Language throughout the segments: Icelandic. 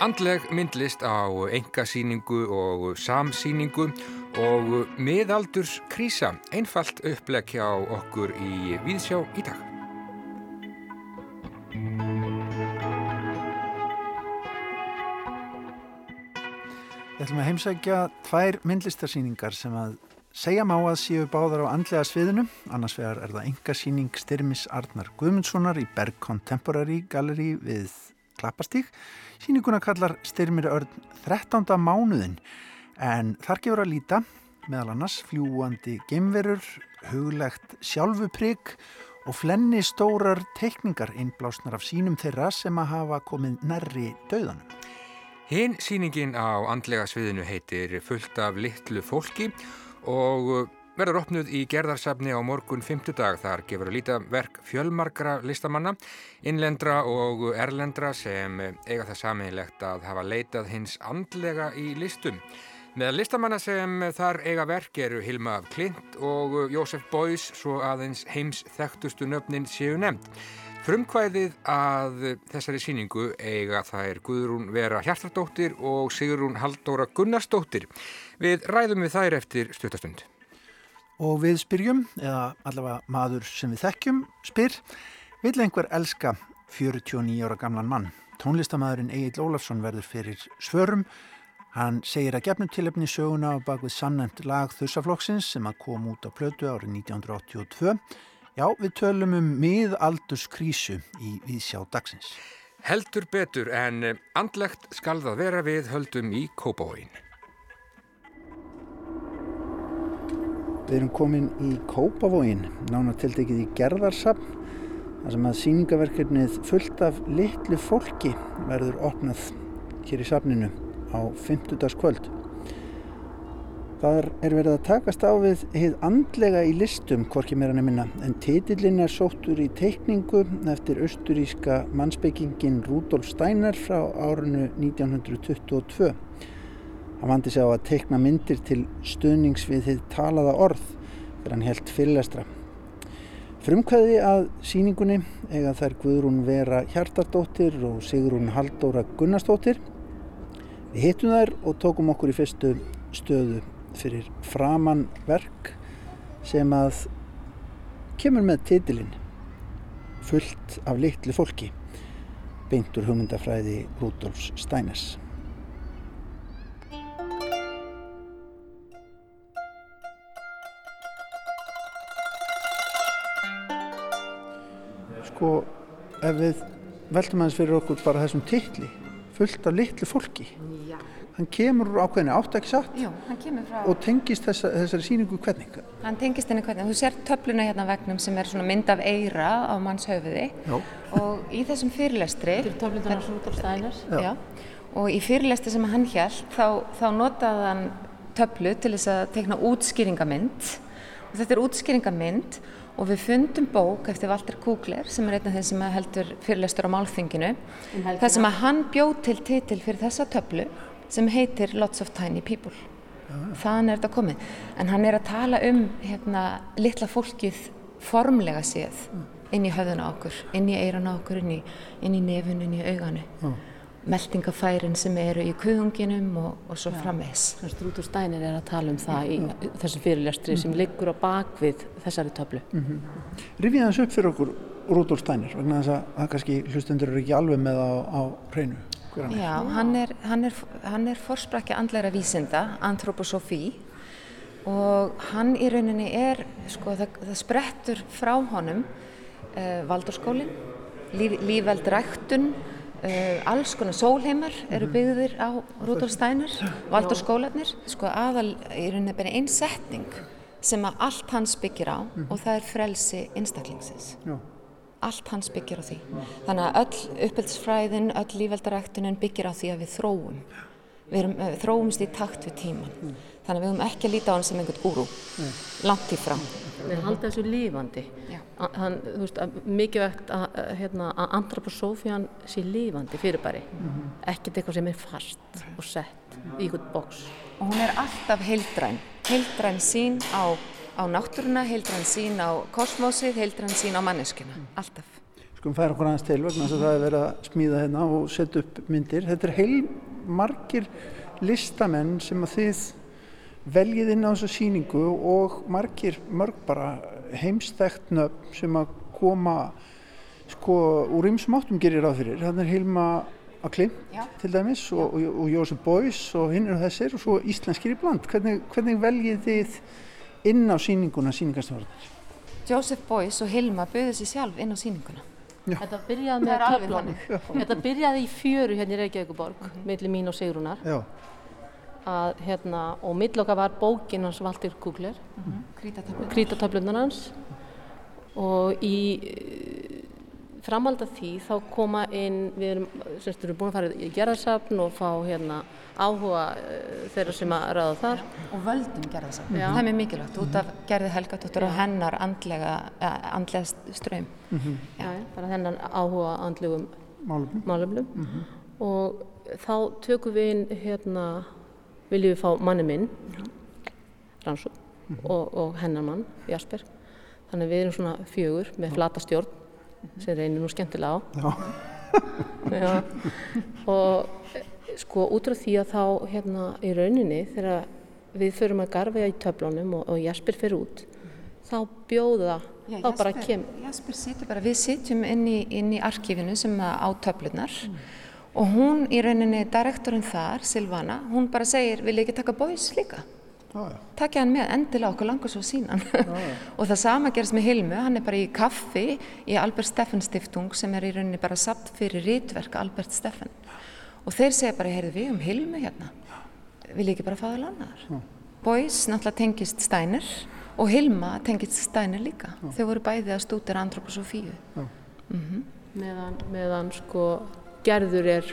Andleg myndlist á engasýningu og samsýningu og miðaldurs krísa, einfalt uppleg hjá okkur í Víðsjá í dag. Við ætlum að heimsækja tvær myndlistarsýningar sem að segja má að séu báðar á andlega sviðinu. Annars vegar er það engasýning Styrmis Arnar Guðmundssonar í Berg Contemporary Gallery við Klappastík. Sýninguna kallar Styrmir Örn 13. mánuðin en þar gefur að líta meðal annars fljúandi gemverur, huglegt sjálfuprygg og flenni stórar teikningar innblásnar af sínum þeirra sem að hafa komið nærri döðanum. Hinn síningin á andlega sviðinu heitir Fullt af litlu fólki og verður opnuð í gerðarsafni á morgun 50 dag. Þar gefur að líta verk fjölmarkra listamanna, innlendra og erlendra sem eiga það sameinlegt að hafa leitað hins andlega í listum. Með listamanna sem þar eiga verk eru Hilma Klint og Jósef Bóis svo aðeins heims þekktustu nöfnin séu nefnd. Frumkvæðið að þessari síningu eiga það er Guðrún Vera Hjartardóttir og Sigrún Haldóra Gunnarsdóttir. Við ræðum við þær eftir stutastund. Og við spyrjum, eða allavega maður sem við þekkjum, spyr, vil einhver elska 49 ára gamlan mann? Tónlistamæðurinn Egil Ólafsson verður fyrir svörum. Hann segir að gefnum tilöfni söguna á bakvið samnæmt lag Þursaflokksins sem að kom út á plötu árið 1982 Já, við tölum um miðaldurskrísu í Víðsjá dagsins. Heldur betur en andlegt skal það vera við höldum í Kópavóin. Við erum komin í Kópavóin, nána tiltekið í Gerðarsafn, þar sem að síningaverkefnið fullt af litlu fólki verður opnað hér í safninu á 50. kvöld. Þar er verið að takast á við heið andlega í listum, hvorki meira nefnina, en titillin er sóttur í teikningu eftir austuríska mannsbyggingin Rudolf Steiner frá árinu 1922. Hann vandi sig á að teikna myndir til stuðnings við þið talaða orð þegar hann helt fyrirlestra. Frumkvæði að síningunni eiga þær Guðrún Vera Hjartardóttir og Sigrún Haldóra Gunnarsdóttir. Við hittum þær og tókum okkur í fyrstu stöðu fyrir framann verk sem að kemur með titilinn fullt af litlu fólki beintur hugmyndafræði Rudolfs Steiners. Sko, ef við veltum aðeins fyrir okkur bara þessum titli fullt af litlu fólki. Já. hann kemur ákveðinu átt ekki satt? Jú, hann kemur frá, og tengist þessa, þessari síningu hvernig? Hann tengist henni hvernig, þú sér töfluna hérna vegnum sem er svona mynd af eira á manns höfuði Já. og í þessum fyrirlestri, Þetta er töflundan á Rúdolf Steiners. já, og í fyrirlestri sem hann hélt þá, þá notaði hann töflu til þess að tekna útskýringamynd og þetta er útskýringamynd og við fundum bók eftir Walter Kugler sem er einn af þeim sem heldur fyrirlestur á málþinginu Um þar sem að hann bjóð til titil fyrir þessa töflu sem heitir Lots of Tiny People. Þaðan er þetta komið. En hann er að tala um hérna, litla fólkið formlega séð inn í höfðuna okkur, inn í eirana okkur, inn í, inn í nefun, inn í auganu meldingafærin sem eru í kuðunginum og, og svo framvegs Rúdolf Steiner er að tala um það í þessum fyrirlestri sem liggur á bakvið þessari töflu. Rifið hans upp fyrir okkur Rudolf Steiner vegna þess að, að kannski hlustendur eru ekki alveg með á, á hreinu hann er. Já, hann er, hann er, hann er forsprakki andleira vísinda, antroposofí og hann í rauninni er, sko, það, það sprettur frá honum uh, Valdórskólin, líf, lífveld ræktun, uh, alls konar sólheimar eru byggðir á Rudolf Steiner, Valdórskólanir, sko aðal í rauninni bara einn setning sem að allt hans byggir á og það er frelsi einstaklingsins Já. allt hans byggir á því. Þannig að öll uppeldisfræðin, öll lífveldaræktunin byggir á því að við þróum. Við erum, eh, þróumst í takt við tíman. Þannig að við höfum ekki að líta á hann sem einhvern gúrú, langt í fram. Við halda þessu lífandi. Hann, þú veist, að mikilvægt að, að, hérna, að antroposófían sé lífandi fyrirbæri. Ekkert eitthvað sem er fast og sett í einhvern boks. Og hún er alltaf heildræn, heildræn sín á, á náttúruna, heildræn sín á kosmósið, heildræn sín á manneskuna, alltaf. skulum færa okkur aðeins til vegna þess að það er verið að smíða hérna og setja upp myndir. Þetta er heil margir listamenn sem að þið veljið inn á þessu síningu og margir mörg bara heimstækt nöfn sem að koma sko úr ymsum áttum gerir ráð fyrir. Þannig er Hilma Aklim til dæmis og, og, og Jósef Bóis og hinn eru þessir og svo íslenskir í bland. Hvernig, hvernig veljið þið inn á síninguna síningastöðarnir? Jósef Bóis og Hilma buðið sér sjálf inn á síninguna. Já. Þetta byrjaði með töflunum. Þetta byrjaði í fjöru hérna í Reykjavíkuborg, mm. millir mín og Sigrunar. Já. Að, hérna, og mill okkar var bókin hans Valdir Kugler, mm -hmm. Krítatöflunar hans og í framhald af því þá koma inn, við erum, semst, erum búin að fara í gerðarsafn og fá hérna áhuga uh, þeirra sem að ræða þar. Og völdum gerðarsafn, það er mjög mikilvægt, út af gerði Helgatóttur og hennar andlega, uh, andlega ströym. Mm -hmm. Já, bara hennar áhuga andlegum málumlum mm -hmm. og þá tökum við inn hérna viljum við fá manni minn Rannsó mm -hmm. og, og hennar mann Jasper þannig við erum svona fjögur með flata stjórn sem reynir nú skemmtilega á Já. Já. og sko út frá því að þá hérna í rauninni þegar við förum að garfa í töflunum og, og Jasper fyrir út þá bjóða Já, þá bara kem Jasper situr bara, við sitjum inn í, inn í arkífinu sem á töflunar mm. Og hún í rauninni, direktorinn þar, Silvana, hún bara segir, vil ég ekki taka bóis líka? Ah, Takja hann með, endilega okkur langar svo sínan. Ah, og það sama gerist með Hilmu, hann er bara í kaffi í Albert Steffen stiftung sem er í rauninni bara satt fyrir rítverk Albert Steffen. Og þeir segja bara, heyrðu við um Hilmu hérna, vil ég ekki bara það langar? Ah. Bóis náttúrulega tengist Steiner og Hilma tengist Steiner líka. Þau voru bæði að stúdira antroposofíu. Mm -hmm. meðan, meðan sko gerður er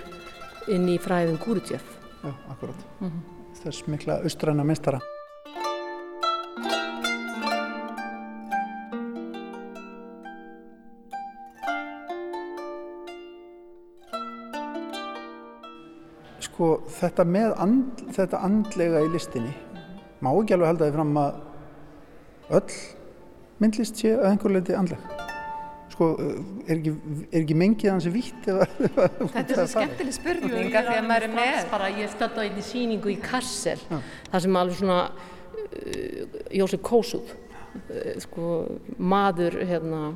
inn í fræðin Gúrutjöf. Já, akkurat. Mm -hmm. Þess mikla austræna mistara. Sko þetta með and, þetta andlega í listinni, mm -hmm. má ekki alveg halda því fram að öll myndlist sé að einhver leiti andleg sko, er ekki, er ekki mengið hans vitt Þetta er svo skemmtileg spurning af því að maður er með. bara, Ég stötta einn í síningu í Kassel ja. það sem alveg svona uh, Jósef Kósúð uh, sko, maður hérna,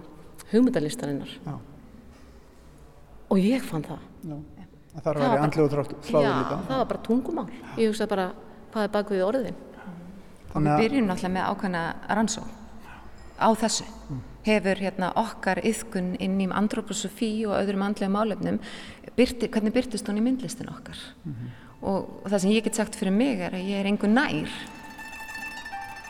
hugmyndalistarinnar. Ja. og ég fann það. Já. Það þarf að vera andlegu þráður líka Já, það var bara tungumál. Ég hugsaði bara, hvað er bak við orðin? Við byrjum náttúrulega með ákvæmna rannsó á þessu. Mm. Hefur hérna okkar yðkun inn í andróposofi og öðrum andlega málefnum byrti, hvernig byrtist hún í myndlistin okkar mm -hmm. og, og það sem ég get sagt fyrir mig er að ég er einhver nær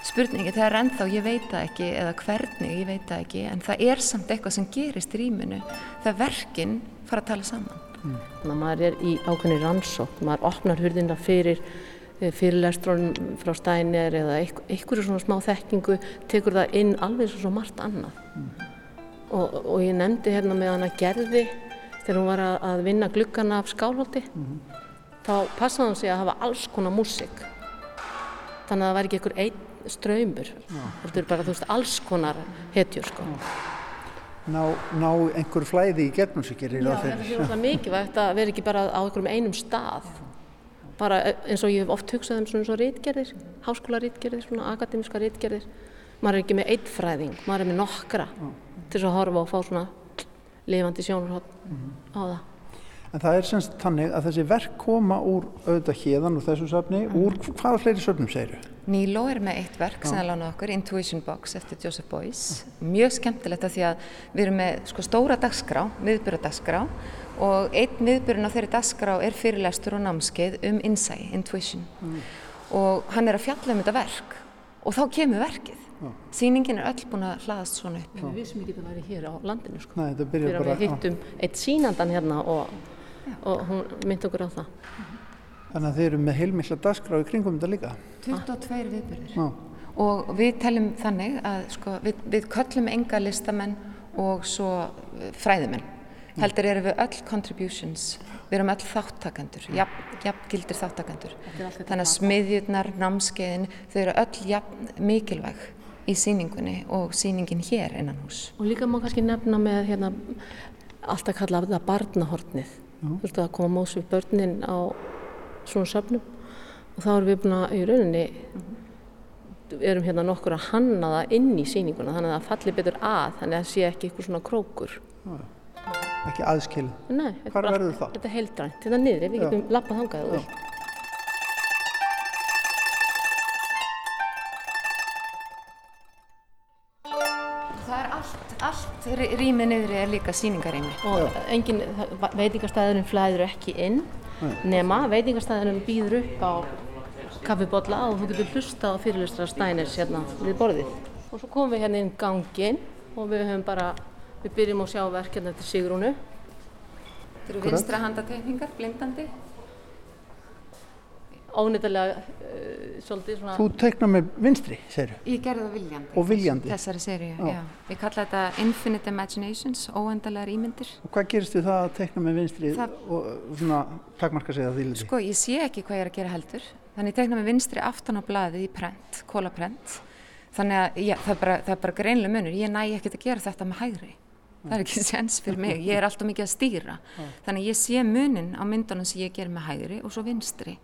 spurningi það er ennþá ég veit það ekki eða hvernig ég veit það ekki en það er samt eitthvað sem gerist í rýminu það verkinn fara að tala saman mm. Þannig að maður er í ákveðni rannsók maður opnar hurðina fyrir fyrirlestrun frá stænir eða einhverju svona smá þekkingu tekur það inn alveg svo margt annað. Mm. og, og ég nefndi hérna með hana gerði þegar hún var að, að vinna glukkana af skálholti mm. þá passaði hann sig að hafa alls konar músik þannig að það væri ekki einhver einn ströymur þetta er bara þú veist alls konar hetjur sko. Ná, ná einhver flæði í gerðmusikir Já, þetta er mikilvægt að vera ekki bara á einhverjum einum stað bara eins og ég hef oft hugsað um svona svo rítgerðir, háskólarítgerðir, svona akademiska rítgerðir. Maður er ekki með eitt fræðing, maður er með nokkra mm. til að horfa og fá svona lifandi sjónarhótt mm. á það. En það er semst tannig að þessi verk koma úr auðvitað hérðan úr þessu söfni, mm. úr hvaða fleiri söfnum segir þau? Níló er með eitt verk sem er lánað okkur, Intuition Box eftir Joseph Beuys. Mjög skemmtilegt að því að við erum með sko, stóra dagskrá, viðbyrjadagskrá og einn viðbyrjun á þeirri dagskrá er fyrirlestur og námskeið um insight, intuition. Mm. og hann er að fjalla um þetta verk. Og þá kemur verkið. Já. síningin er öll búin að hlaðast svona upp. Við vissum ekki að það væri hér á landinu sko. Nei, fyrir að við hittum eitt sínandan hérna og, og hún myndi okkur á það. Þannig að þeir eru með heilmikla dagskrá í kringum þetta líka? 22 viðbyrjur og við teljum þannig að sko, við, við köllum enga listamenn og svo fræðumenn heldur erum við öll contributions. Við erum öll þáttakandur jafn, jafn gildir þáttakandur þannig að smiðjurnar, námskeiðin þau eru öll jafn mikilvæg í síningunni og síningin hér innan hús. Og líka má kannski nefna með hérna, alltaf kalla það barnahortnið. Þú veist að koma móts við börnin á svona söfnum. Og þá erum við búin að í rauninni við erum hérna nokkur að hanna það inn í síninguna þannig að það falli betur að þannig að það sé ekki eitthvað svona krókur. Ekki aðskilin. Nei, þetta Hvar er verður allt- það? Þetta er heildrænt, þetta er niðri, við Já. getum lappað þangað og Já. vilt. Það er allt, rýmið niðri er líka síningarými. Og engin, veitingastæðurinn flæður ekki inn nema veitingastæðurinn býður upp á kaffibotla og þú getur hlusta á fyrirlustra stæners hérna við borðið. Og svo komum við hérna inn ganginn og við höfum bara, við byrjum á sjáverk hérna eftir Sigrúnu. Þetta eru vinstra handatekningar, blindandi. Ónýttilega uh, svolítið svona, Þú teiknar með vinstri, segir Ég gerði það viljandi. Og viljandi. Þessari seríu, Já. já. Ég kalla þetta Infinite Imaginations, óendalega ímyndir. Og hvað gerist við það að teikna með vinstri Það- og svona takmarka sig að því liti? Sko, ég sé ekki hvað ég er að gera heldur. Þannig ég tekna með vinstri aftan á blaðið í prent, kólaprent. Þannig að já, það, er bara, það er bara greinlega munur. Ég næ ekkert að gera þetta með hægri. Það er ekki sens fyrir mig. Ég er alltaf mikið að stýra. Þannig ég sé munin á myndunum sem ég ger með hægri og svo vinstri.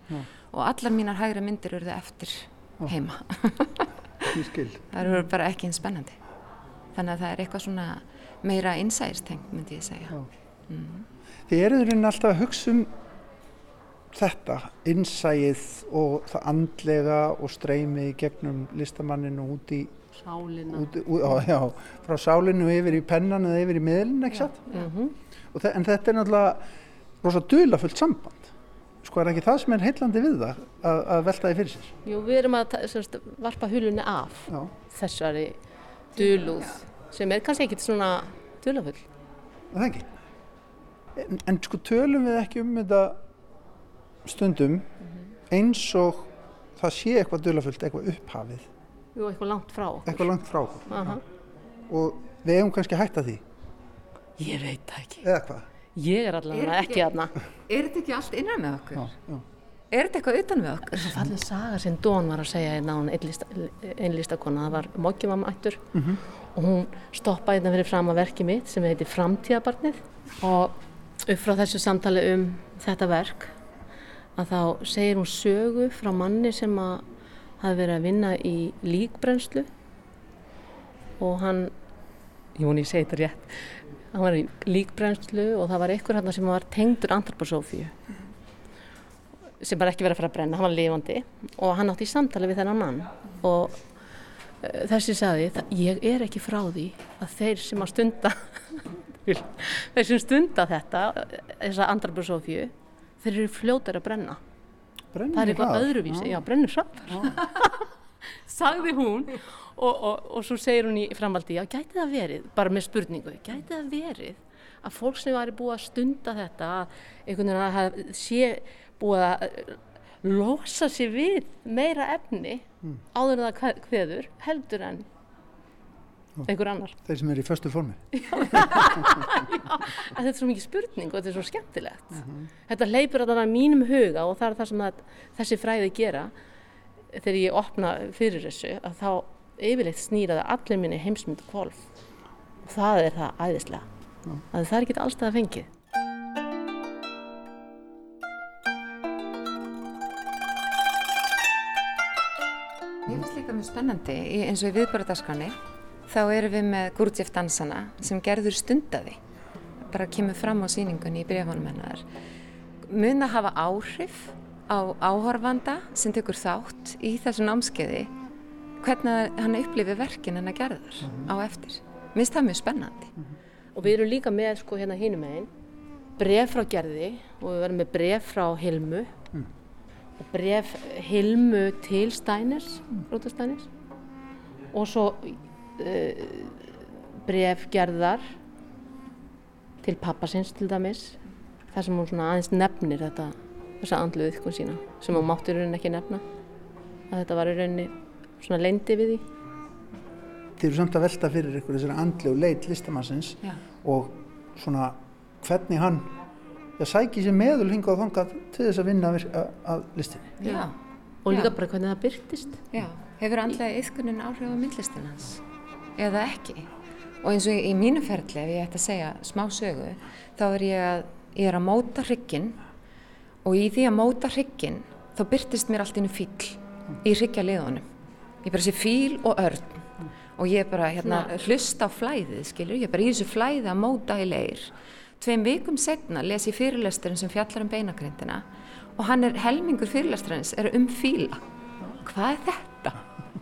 Og allar mínar hægri myndir eru það eftir heima. Það eru bara ekki eins spennandi. Þannig að það er eitthvað svona meira innsæðistengt, myndi ég segja. Já. Þið eruð í rauninni alltaf að hugsa um þetta, innsæið og það andlega og streymið gegnum listamanninu út í, sálina. út, ú, á, já, frá sálinu yfir í pennan eða yfir í miðlinn, ekki satt? Mm þe- En þetta er náttúrulega rosa dulafullt samband. Sko er ekki það sem er heillandi við það að, að velta því fyrir sér. Jú, við erum að semst, varpa hulunni af Já, þessari dulúð sem er kannski ekkit svona dulafull. er það ekki. En, en sko tölum við ekki um þetta stundum eins og það sé eitthvað dulafullt, eitthvað upphafið, Jú, eitthvað langt frá okkur. eitthvað langt frá okkur. Aha. Og við eigum kannski að hætta því, Ég veit það ekki. eða hvað? Ég er allavega Er ekki aðna. Er þetta ekki allt innan með okkur? Já, já. Er þetta eitthvað utan með okkur? Svo fallið saga sem Dón var að segja hérna á einn listakona, það var Moggjumam ættur og hún stoppaði hérna fyrir fram að verki mitt sem heitir Framtíðabarnið og upp frá þessu samtali um þetta verk að þá segir hún sögu frá manni sem að hafi verið að vinna í líkbrennslu og hann, jú, ég segi þetta rétt, hann var í líkbrennslu og það var einhver hann sem var tengdur antroposófíu sem bara ekki verið að fara að brenna, hann var lifandi og hann átti í samtali við þennan mann og uh, þessi sagði ég er ekki frá því að þeir sem að stunda þeir sem stunda þetta þessa andrabjörnsófíu þeir eru fljótar að brenna Brennir það er eitthvað öðruvísi, já, brennur hraðar. Sagði hún og, og, og svo segir hún í framhaldi já, gæti það verið, bara með spurningu gæti það verið að fólk sem væri búið að stunda þetta einhvern veginn að það sé búið að eh, losa sér við meira efni áður en það kveður heldur en einhver annar. Þeir sem eru í föstu formi. þetta er svo mikið spurning og þetta er svo skemmtilegt. Þetta leipur að það mínum huga og það er það sem að, þessi fræði gera. Þegar ég opna fyrir þessu að þá yfirleitt snýra það allir minni heimsmynd kvolf og það er það æðislega. Að það er ekki allstað að fengið. Mér finnst líka mjög spennandi, í- eins og í viðbörðarskránni, þá erum við með Gurdjef dansana sem gerður stundaði, bara kemur fram á síningunni í brefunum hennar. Mun að hafa áhrif á áhorfanda sem tekur þátt í þessu námskeiði, hvernig hann upplifir verkin hennar gerðar á eftir. Mér finnst það mjög spennandi. og við erum líka með sko hérna hínum megin. Bref frá gerði og við verðum með bref frá Hilmu. Og bref Hilmu til Stæners, Róta Stæners og svo uh, bref gerðar til pappasins til dæmis þar sem hún svona aðeins nefnir þetta þessa andlu ykkun sína sem hún mátti í rauninni ekki nefna að þetta var í rauninni svona leindi við því Þeir eru samt að velta fyrir ykkur þessari andlegu leit listamannsins Já. og svona hvernig hann já, sæki sér meðul hingað og þangað til þess að vinna að, listinni. Já, og líka Já. bara hvernig það byrtist já. Hefur andlega yðkunin áhrif á myndlistin hans? Eða ekki? Og eins og í mínu ferli, ef ég ætti að segja smá sögu, þá er ég að, ég er að móta hrygginn og í því að móta hrygginn þá byrtist mér allt innu fíl í hryggja liðunum. Ég bara sé fíl og örn og ég er bara hérna hlusta á flæðið, skilur, ég er bara í þessu flæði að móta í leir. Tveim vikum setna les ég fyrirlesturinn sem fjallar um beinagrindina og hann er helmingur fyrirlesturins er um fíla. Hvað er þetta?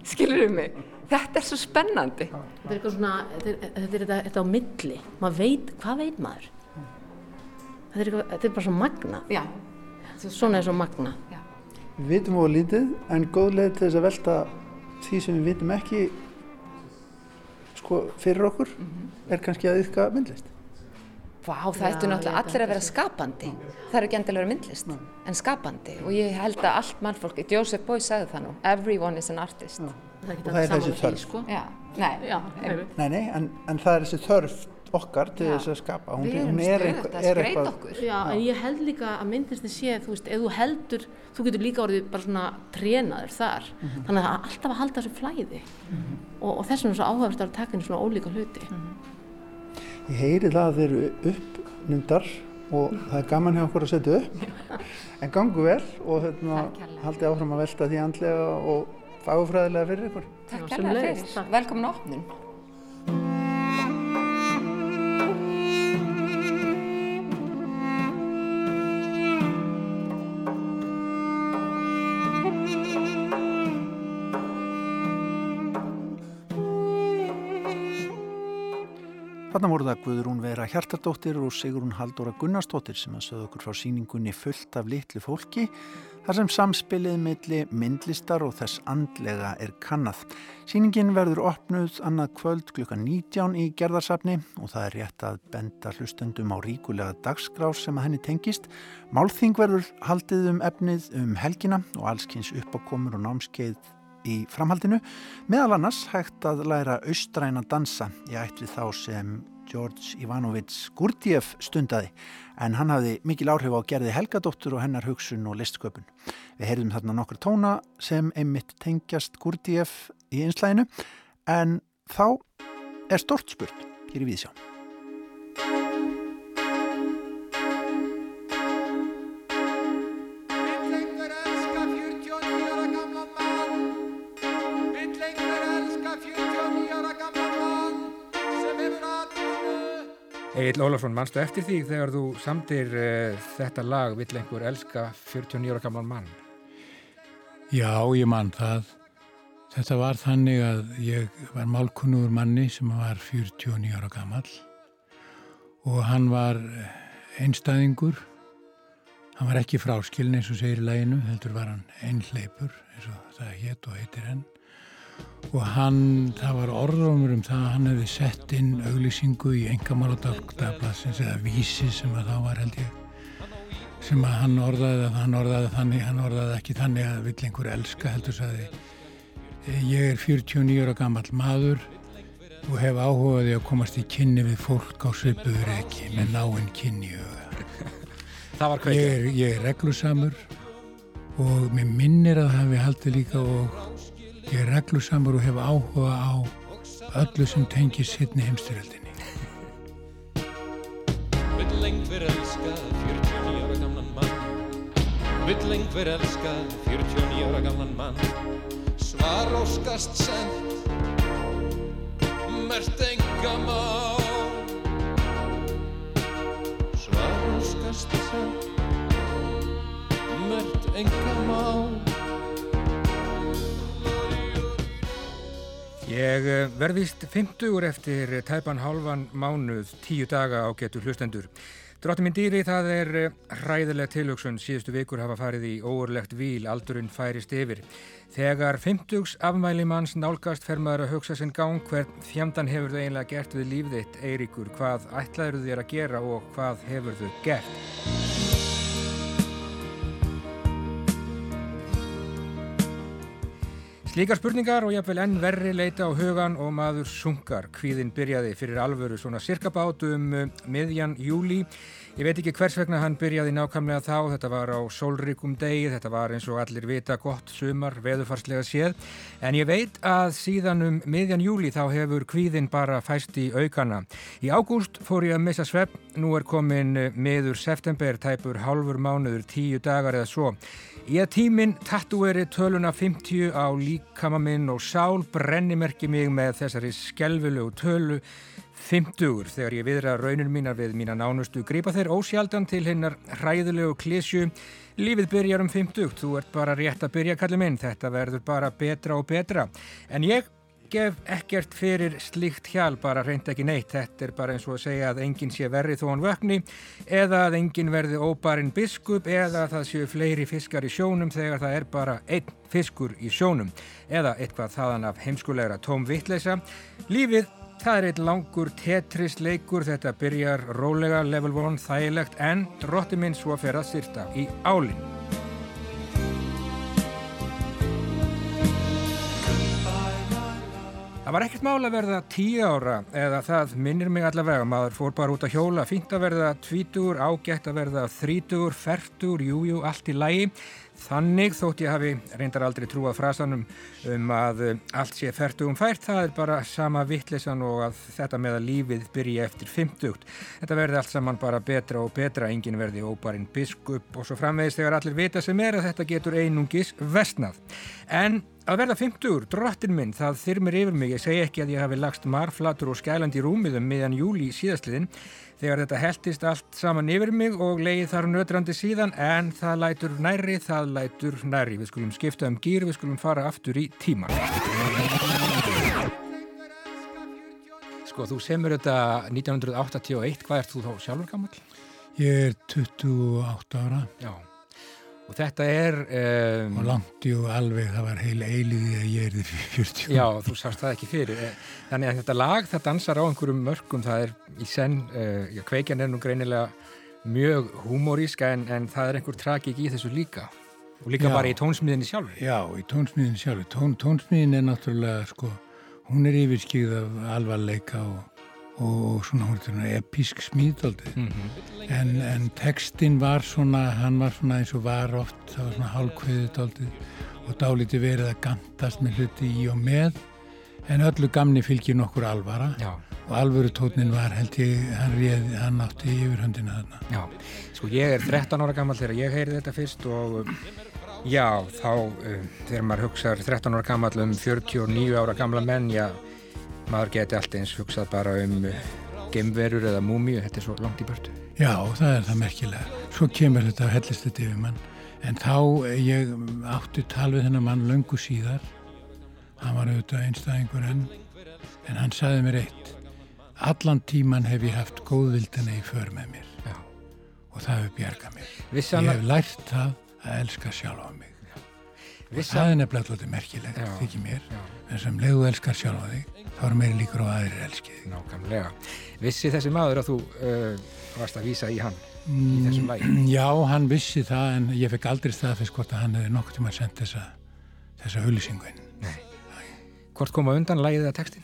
Skilur um mig? Þetta er svo spennandi. Þetta er eitthvað svona, þetta er, þetta er, á milli, maður veit, hvað veit maður? Þetta er, eitthvað, þetta er bara svo magna, Já. svona er svo magna. Já. Við vitum á lítið en góð leið til þess að velta því sem við vitum ekki sko fyrir okkur er kannski að yfka myndlist. Vá, það Já, ættu náttúrulega allir að vera skapandi. Það er ekki endilega að vera myndlist, en skapandi. Og ég held að allt mannfólk, Joseph Beuys sagði það nú, everyone is an artist. Er Og það er þessi þörf. Sko. Já, nei, Já. Nei, nei, en, en það er þessi þörf okkar til þess að skapa. Hún, hún er að er eitthvað-. Já, en ég held líka að myndlistin sé, þú veist, ef þú heldur, þú getur líka orðið bara svona trénaður þar. Þannig að alltaf að halda þessu flæði. Og, og þess vegna er svo áhugavert að taka inn svona ólíka hluti. Ég heyri það að þeir eru uppnumdar og það er gaman hjá okkur að setja upp. En gangu vel og hérna, haldið áfram að velta því andlega og fagufræðilega fyrir ykkur. Takk fyrir. Velkomin á opnun. Þarna voru það Guðrún Vera Hjartardóttir og Sigrún Haldóra Gunnarsdóttir sem að sögðu okkur frá síningunni fullt af litlu fólki þar sem samspilið milli myndlistar og þess andlega er kannað. Sýningin verður opnuð annað kvöld klukkan 19 í gerðarsafni og það er rétt að benda hlustendum á ríkulega dagskrás sem að henni tengist. Málþing verður haldið um efnið um helgina og allskins uppákomur og námskeið í framhaldinu. Meðal annars hægt að læra austræna dansa í ætt við þá sem George Ivanovits Gurdjieff stundaði en hann hafði mikil áhrif á gerði Helgadóttur og hennar hugsun og listsköpun. Við heyrðum þarna nokkur tóna sem einmitt tengjast Gurdjieff í einslæginu en þá er stort spurt hér í Víðsjá. Egil Ólafsson, manstu eftir því þegar þú samtir uh, þetta lag Vill einhver elska 49 ára gamlan mann? Já, ég man það. Þetta var þannig að ég var málkunnugur manni sem var 49 ára gamall og hann var einstæðingur. Hann var ekki fráskilin eins og segir í læginu, heldur var hann einhleipur eins og það hétt og heitir henn. Og hann, það var orðrómur um það að hann hefði sett inn auglýsingu í engamáladagdagbladsins eða vísi sem að þá var held ég sem að hann orðaði að hann orðaði þannig, hann orðaði ekki þannig að vill einhver elska heldur sagði ég er 49 ára gammal maður og hef áhugaði að komast í kynni við fólk á svipuður ekki með náinn kynni Ég er, ég er reglusamur og mér minnir að það hafi haldið líka og ég er reglusamur og hef áhuga á öllu sem tengir sittni heimstyrjöldinni. Vill einhver elska 49 ára gamlan mann. Vill einhver elska 49 ára gamlan mann. Svar óskast sent Mert enga má Svar óskast sent Mert enga má Ég eh, verðist 50 eftir tæpan hálfan mánuð, tíu daga á getur hlustendur. Drottin minn dýri, það er eh, hræðileg tilhugsun. Síðustu vikur hafa farið í óurlegt víl, aldurinn færist yfir. Þegar 50 afmæli manns nálgast fer maður að hugsa sinn gang hvern fjandan hefur þau einlega gert við líf þitt, Eiríkur. Hvað ætlaður þér að gera og hvað hefur þau gert? Slíkar spurningar og jafnvel enn verri leita á hugan og maður sungar. Kvíðin byrjaði fyrir alvöru svona cirkabát um uh, miðjan júli. Ég veit ekki hvers vegna hann byrjaði nákvæmlega þá, þetta var á sólrikum degi, þetta var eins og allir vita gott sumar, veðufarslega séð. En ég veit að síðan um miðjan júli þá hefur kvíðin bara fæst í aukana. Í ágúst fór ég að missa svepp, nú er komin miður september, tæpur hálfur mánuður, tíu dagar eða svo. Í að tíminn tattúeri töluna 50 á líkama minn og sál brennimerki mig með þessari skelvilegu tölu 50 þegar ég viðra raunin mínar við mína nánustu grípa. Þeir ósjaldan til hinnar hræðilegu klísju Lífið byrjar um 50, þú ert bara rétt að byrja kallið minn, þetta verður bara betra og betra. En ég gef ekkert fyrir slíkt hjál bara reynd ekki neitt, þetta er bara eins og að segja að enginn sé verri þó hann vökni eða að enginn verði óbarinn biskup eða að það séu fleiri fiskar í sjónum þegar það er bara einn fiskur í sjónum eða eitthvað þaðan af heimskulegra tóm vittleisa Lífið Það er eitt langur Tetris leikur, þetta byrjar rólega, level 1, þægilegt en drotti minn svo fer að syrta í álinn. Það var ekkert mál að verða tíu ára eða það minnir mig allavega, maður fór bara út að hjóla, fínt að verða tvítugur, ágætt að verða þrítugur, fertugur, jújú, allt í lægi. Þannig þótt ég hafi reyndar aldrei trúað frasanum um að uh, allt sé fertugum fært, það er bara sama vittlesan og að þetta með að lífið byrja eftir 50. Þetta verði allt saman bara betra og betra, engin verði óbarinn biskup og svo framvegist þegar allir vita sem er að þetta getur einungis vestnað. En að verða 50, drottin minn, það þyrmir yfir mig, ég segi ekki að ég hafi lagst marflatur og skælandi rúmið um miðan júli síðastliðin þegar þetta heldist allt saman yfir mig og leiði þar nötrandi síðan en það lætur næri, það lætur næri. Við skulum skipta um gýr, við skulum fara aftur í tíma. Sko, þú semur þetta 1981, hvað ert þú þá sjálfur gammal? Ég er 28 ára Já. Og þetta er... Um, og langt og alveg það var heil eiliði að ég er því 40. Já, þú sást það ekki fyrir. Eh, Þannig að þetta lag, það dansar á einhverjum mörgum, það er í senn, uh, já, kveikjan er nú greinilega mjög humoríska en, en það er einhver tragik í þessu líka. Og líka Já. bara í tónsmiðinni sjálfur. Já, í tónsmiðin sjálf. Tón, tónsmiðin er náttúrulega, sko, hún er yfirskýð af alvarleika og, og svona, er svona episk smíðaldið. Mm En, en textin var svona, hann var svona eins og var oft, það var svona hálkveðið daldið og dálítið verið að gantast með hluti í og með, en öllu gamni fylgir nokkur alvara Já, og alvöru tónin var held ég, hann réð, hann átti yfirhöndina þarna. já. Sko, ég er 13 ára gammal þegar ég heyri þetta fyrst og já, þá um, þegar maður hugsaður 13 ára gammal um 49 ára gamla menn, já, maður geti allt eins hugsað bara um uh, gemverur eða múmiu, þetta er svo langt í börtu. Já, það er það merkilega. Svo kemur þetta og hellist þetta yfir mann. En þá eh, ég átti tal við þennan mann löngu síðar. Hann var auðvitað einstæðingur enn. En hann sagði mér eitt. Allan tíman hef ég haft góðvildina í för með mér. Já. Og það hefur bjargað mér. Vissi Ég hef lært það að elska sjálfa mig. Og það er nefnilega alltaf merkilegt, Já. þykir mér. Já. En sem leiðu elskar sjálfa þig, þá er meiri líkur á aðrir elskið þig. nákvæmlega, vissi þessi maður að þú uh, varst að vísa í hann í þessum lagi? Já, hann vissi það en ég fekk aldrei staðfest hvort að hann hefði nokkuð tíma sendt þessa, þessa auðlýsingu inn. Hvort koma undan lagið eða textin?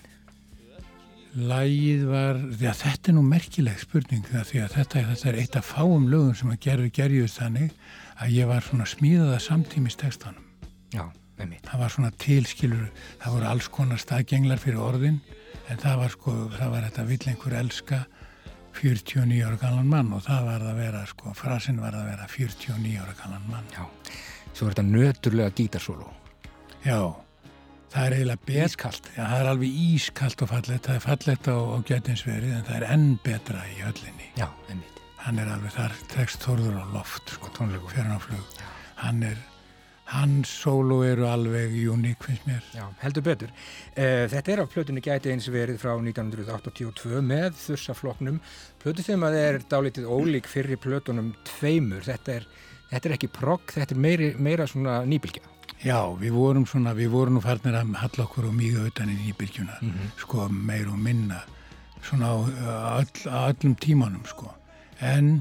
Lægið var, að þetta er nú merkileg spurning það því að þetta, þetta er eitt af fáum lögum sem að gerðu gerjuðist þannig að ég var svona smíðað að samtímis textanum. Já, með mitt. Það var svona tilskilur, það voru alls konar staðgenglar fyrir orðin en það var sko, það var þetta vill einhver elska 49 ára gallan mann og það var að vera sko, frasinn var að vera 49 ára gallan mann. Já, svo er þetta nöturlega gítarsólu. Já, það er eiginlega bet... Ískalt. Já, það er alveg ískalt og fallegt, það er fallegt á, á getinsverið en það er enn betra í höllinni. Já, með mitt. Hann er alveg þar, tekst Þórður á loft, sko, fyrir hann á flug. Hann er, hans sóló eru alveg uník, finnst mér. Já, heldur betur. Uh, þetta er á plötunni gæti eins verið frá 1982 með þursafloknum. Plötu þeim að er dálítið ólík fyrir plötunum tveimur. Þetta er, þetta er ekki progg, þetta er meiri, meira svona nýbylgja. Já, við vorum svona, við vorum nú farnir að halla okkur og mýga utan í bylgjuna, sko, meir og minna, svona á, á öllum tímanum, sko. En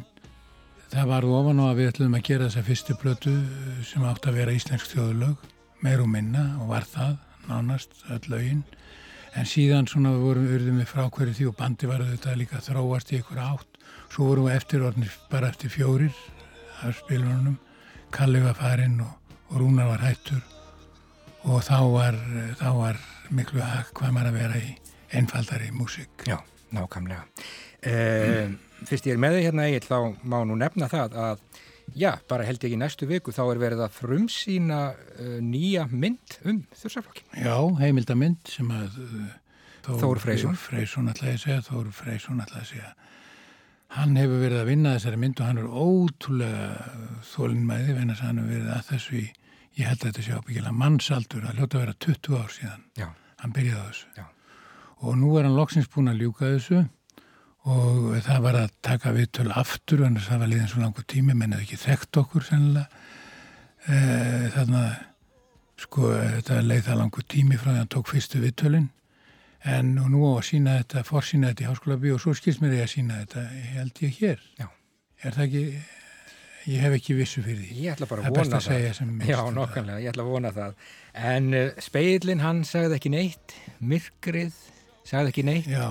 það var ofan á að við ætlum að gera þessa fyrstu plötu eh, sem átt að vera íslensk þjóðulög meir og minna og var það nánast öll lögin. En síðan svona vorum við urðum við frá hverju því og bandi var þetta líka þróast í ykkur átt. Svo vorum við eftir orðinir bara eftir fjórir af spilunum. Kalli var farinn og, og Rúnar var hættur. Og þá var, þá var miklu hvað maður að vera í einfaldari músík. Já, nákvæmlega. Eh, Fyrst ég er með þig hérna Egil þá má nú nefna það að já, bara held ég í næstu viku þá er verið að frumsýna uh, nýja mynd um þursaflokkin Já, heimildamind sem að uh, Þór Freysson Freysson ætlaði að segja, Þór Freysson ætlaði að segja Hann hefur verið að vinna þessari mynd og hann er ótrúlega þólinnmæði venast að hann hefur verið að þessu í, ég held að þetta sé ábyggilega mannsaldur, það hljóta að vera 20 ár síðan Já. hann byrjaði þessu. Já. Og nú er hann loksins búin að ljúka þessu og það var að taka viðtöl aftur, en það var liðin svo langur tími, menn eða ekki þekkt okkur sennilega. E, þannig að sko þetta leið það langur tími frá því að hann tók fyrstu viðtölinn en nú á að sína þetta, forsýna þetta í háskóla bí og svo skilst mér ég að sína þetta held ég hér. Já. Er það ekki, ég hef ekki vissu fyrir því. Ég ætla bara Það að vona að segja sem minnst Já, það. nokkanlega, ég ætla að vona það En uh, speilin hann sagði ekki neitt myrkrið sagði ekki neitt Já,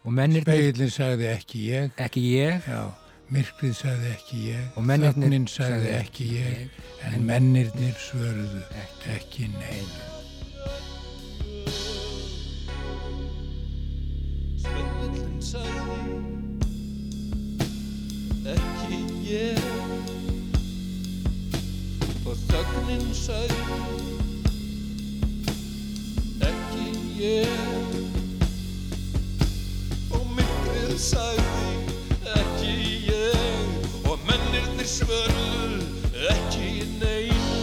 speilin sagði ekki ég, ekki ég. Já, myrkrið sagði ekki ég, þögnin sagði sagði ekki ég, en mennirnir svörðu ekki nein. Speillin sagði ekki ég. Og þögnin sagði ekki ég sagði ekki ég og mennirnir svörðu ekki neinu.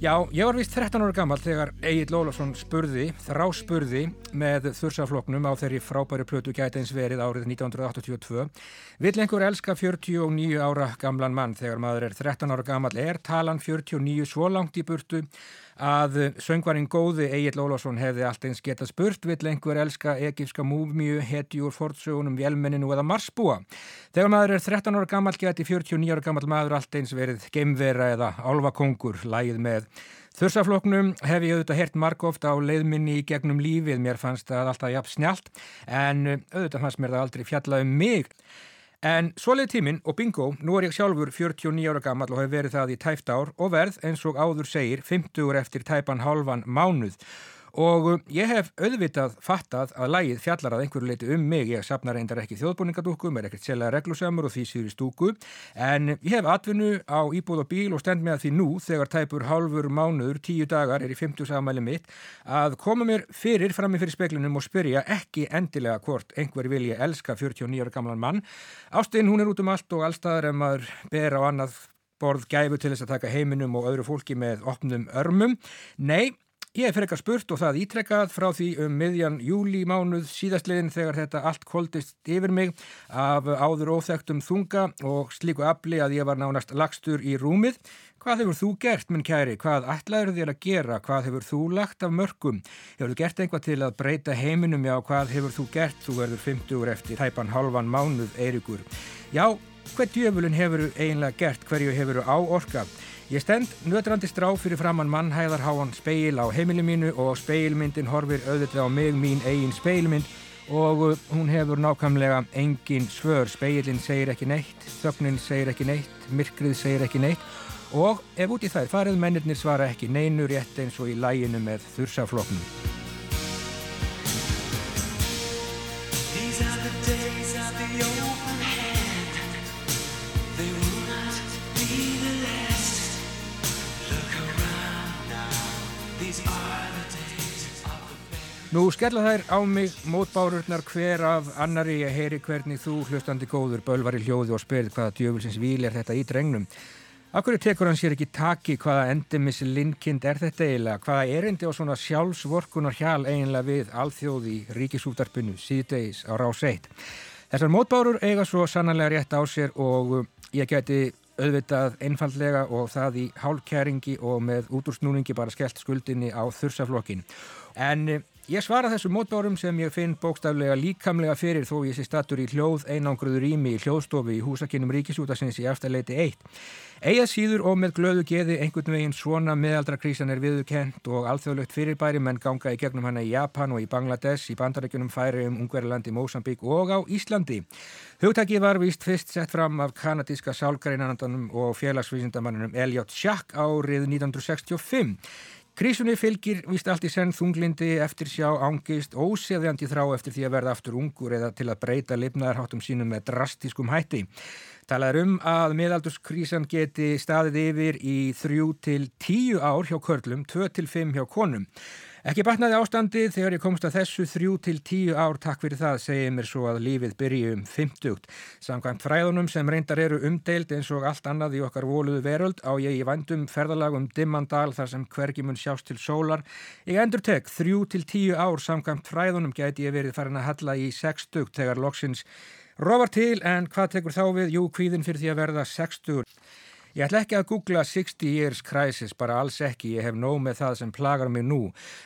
Já, ég var vist 13 ára gammal þegar Egil Ólafsson spurði, þráspurði með þursafloknum á þeirri frábæri plötu gæti eins verið árið 1982. Vill einhver elska 49 ára gamlan mann? Þegar maður er 13 ára gammal er talan 49 svo langt í burtu að söngvarinn góði Egil Ólafsson hefði allt eins getað spurt vill einhver elska egifska múmíu, heti úr fortsögunum, vélmenninu eða marsbúa. Þegar maður er 13 ára gammal geti 49 ára gammal maður allt eins verið geimvera eða álvakongur, lægið með Þursafloknum hef ég auðvitað hert margóft á leiðminni í gegnum lífið, mér fannst það alltaf jafn snjált en auðvitað fannst mér það aldrei fjalla um mig. En svoleið tíminn og bingo, nú er ég sjálfur 49 ára gammal og hef verið það í tæft ár og verð eins og áður segir 50 eftir tæpan halvan mánuð. Og uh, ég hef auðvitað fattað að lægið fjallar að einhverju leiti um mig. Ég sapnar reyndar ekki þjóðbúningadúkum, er ekkert sérlega reglusamur og því síður í stúku. En ég hef atvinnu á íbúð og bíl og stend með því nú, þegar tæpur hálfur mánuður, tíu dagar er í 50 samæli mitt, að koma mér fyrir frammi fyrir speklinum og spyrja ekki endilega hvort einhver vilja elska 49 ára gamlan mann. Ástinn hún er út um allt og allstaðar ef maður ber á annað borð gæfu til þess að taka heiminum og öðru fólki með opnum örmum. Nei, Ég hef frekar spurt og það ítrekkað frá því um miðjan júli mánuð síðastliðin þegar þetta allt koldist yfir mig af áður óþektum þunga og slíku afli að ég var nánast lagstur í rúmið. Hvað hefur þú gert, minn kæri? Hvað ætlaður þér að gera? Hvað hefur þú lagt af mörgum? Hefur þú gert einhvað til að breyta heiminum? Já, hvað hefur þú gert? Þú verður 50 eftir tæpan halvan mánuð, Eirikur. Já, hvað djöfulin hefur eiginlega gert? Hverju hefur þú áorkað? Ég stend nötrandi strá fyrir framann mannhæðarháan speil á heimili mínu og speilmyndin horfir auðvitað á mig mín eigin speilmynd og uh, hún hefur nákvæmlega engin svör. Speilin segir ekki neitt, þögnin segir ekki neitt, myrkrið segir ekki neitt og ef út í þær farið mennirnir svara ekki neinu rétt eins og í læginu með þursafloknum. Nú skella þær á mig mótbárurnar hver af annari ég heyri hvernig þú hlustandi góður bölvar í hljóði og spyrð hvaða djöfulsins víl er þetta í drengnum. Akkur tekur hann sér ekki taki hvaða endimis linnkind er þetta eiginlega, hvaða erindi og svona sjálfsvorkunar hjál eiginlega við alþjóði í ríkisútarpinu síðdeis á rás 1. Þessar mótbárur eiga svo sannanlega rétt á sér og uh, ég geti auðvitað einfallega og það í hálkæringi og með útúrsnúningi bara skellt skuldinni á þursaflokkin. En uh, Ég svara þessu mótbárum sem ég finn bókstaflega líkamlega fyrir þó ég sé stattur í hljóð einangruður rými í hljóðstofi í húsakinnum ríkisútasins í afstæðleiti 1. Eða síður og með glöðu geði einhvern veginn svona meðaldrakrísan er viðukent og alþjóðlögt fyrirbæri menn ganga í gegnum hana í Japan og í Bangladesh, í bandarækjunum færi um Ungverðalandi, Mósambík og á Íslandi. Hugtakið var vist fyrst sett fram af kanadíska sálgreinanandanum og félagsvísindamanninum Elliot Schack árið 1965. Krísunni fylgir vist allt í senn þunglindi, eftir sjá, ángist, óseðjandi þrá eftir því að verða aftur ungur eða til að breyta lifnaðarháttum sínum með drastiskum hætti. Talað er um að miðaldurskrísan geti staðið yfir í þrjú til tíu ár hjá körlum, tvö til fimm hjá konum. Ekki batnaði ástandi þegar ég komst að þessu þrjú til tíu ár takk fyrir það segið mér svo að lífið byrji um 50. Samkvæmt fræðunum sem reyndar eru umdeild eins og allt annað í okkar voluðu veröld á ég í vandum ferðalagum Dimmandal þar sem hvergi mun sjást til sólar. Ég endur tek þrjú til tíu ár samkvæmt fræðunum gæti ég verið farin að halla í 60 þegar loksins rofar til en hvað tekur þá við? Jú, kvíðin fyrir því að verða 60. Ég ætla ekki að googla 60 years crisis, bara alls ekki, ég hef nóg með það sem plagar mig nú.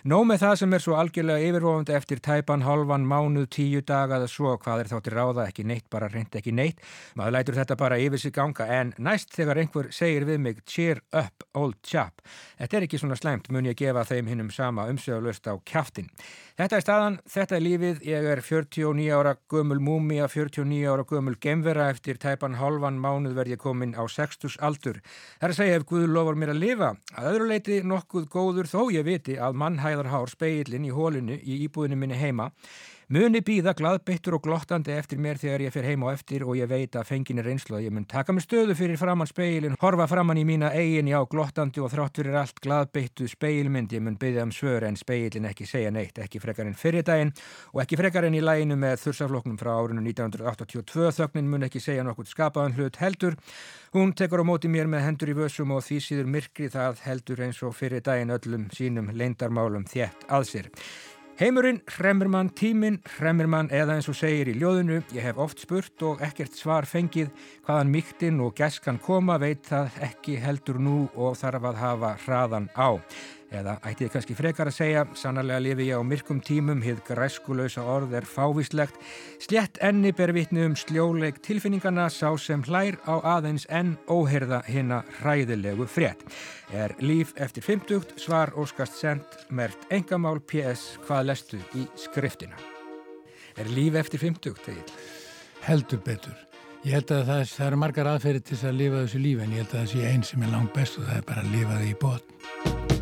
Nóg með það sem er svo algjörlega yfirvofandi eftir tæpan, halvan, mánuð, tíu daga eða svo, hvað er þá til ráða, ekki neitt, bara reynd ekki neitt. Maður lætur þetta bara yfir sig ganga, en næst þegar einhver segir við mig, cheer up, old chap. Þetta er ekki svona slæmt, mun ég gefa þeim hinnum sama umsöðalust á kjaftin. Þetta er staðan, þetta er lífið, ég er 49 ára gömul múmia, 49 ára gömul gemvera eftir tæpan halvan mánuð verð ég komin á 60 aldur. Það er að segja ef Guð lofar mér að lifa. Að öðru leiti nokkuð góður þó ég viti að mannhæðarhár speillin í hólinu í íbúðinu minni heima Muni býða gladbeittur og glottandi eftir mér þegar ég fer heim á eftir og ég veit að fenginni reynslu að ég mun taka mig stöðu fyrir framann speilin, horfa framann í mína eigin, já, glottandi og þrátt fyrir allt gladbeittu speilmynd, ég mun byggja um svör en speilin ekki segja neitt, ekki frekar en fyrir daginn og ekki frekar en í læginu með þursafloknum frá árinu 1982 þögnin mun ekki segja nokkuð skapaðan hlut heldur. Hún tekur á móti mér með hendur í vössum og því síður myrkri það heldur eins og fyrir daginn öllum sínum leindarmálum þjætt að sér. Heimurinn, hremmir mann, tíminn, hremmir mann eða eins og segir í ljóðinu, ég hef oft spurt og ekkert svar fengið hvaðan mýktinn og gæskan koma veit það ekki heldur nú og þarf að hafa hraðan á. Eða ætti ég kannski frekar að segja, sannarlega lifi ég á myrkum tímum, hið græskulösa orð er fávíslegt, slétt enni ber vitni um sljóleik tilfinningana sá sem hlær á aðeins enn óherða hinna hræðilegu frétt. Er líf eftir 50, svar óskast sendt, mert engamál PS, hvað lestu í skriftina? Er líf eftir 50, tegil? Heldur betur. Ég held að það, það eru margar aðferði til þess að lifa þessu lífi en ég held að það sé einn sem er langt best og það er bara að lifa því í botn.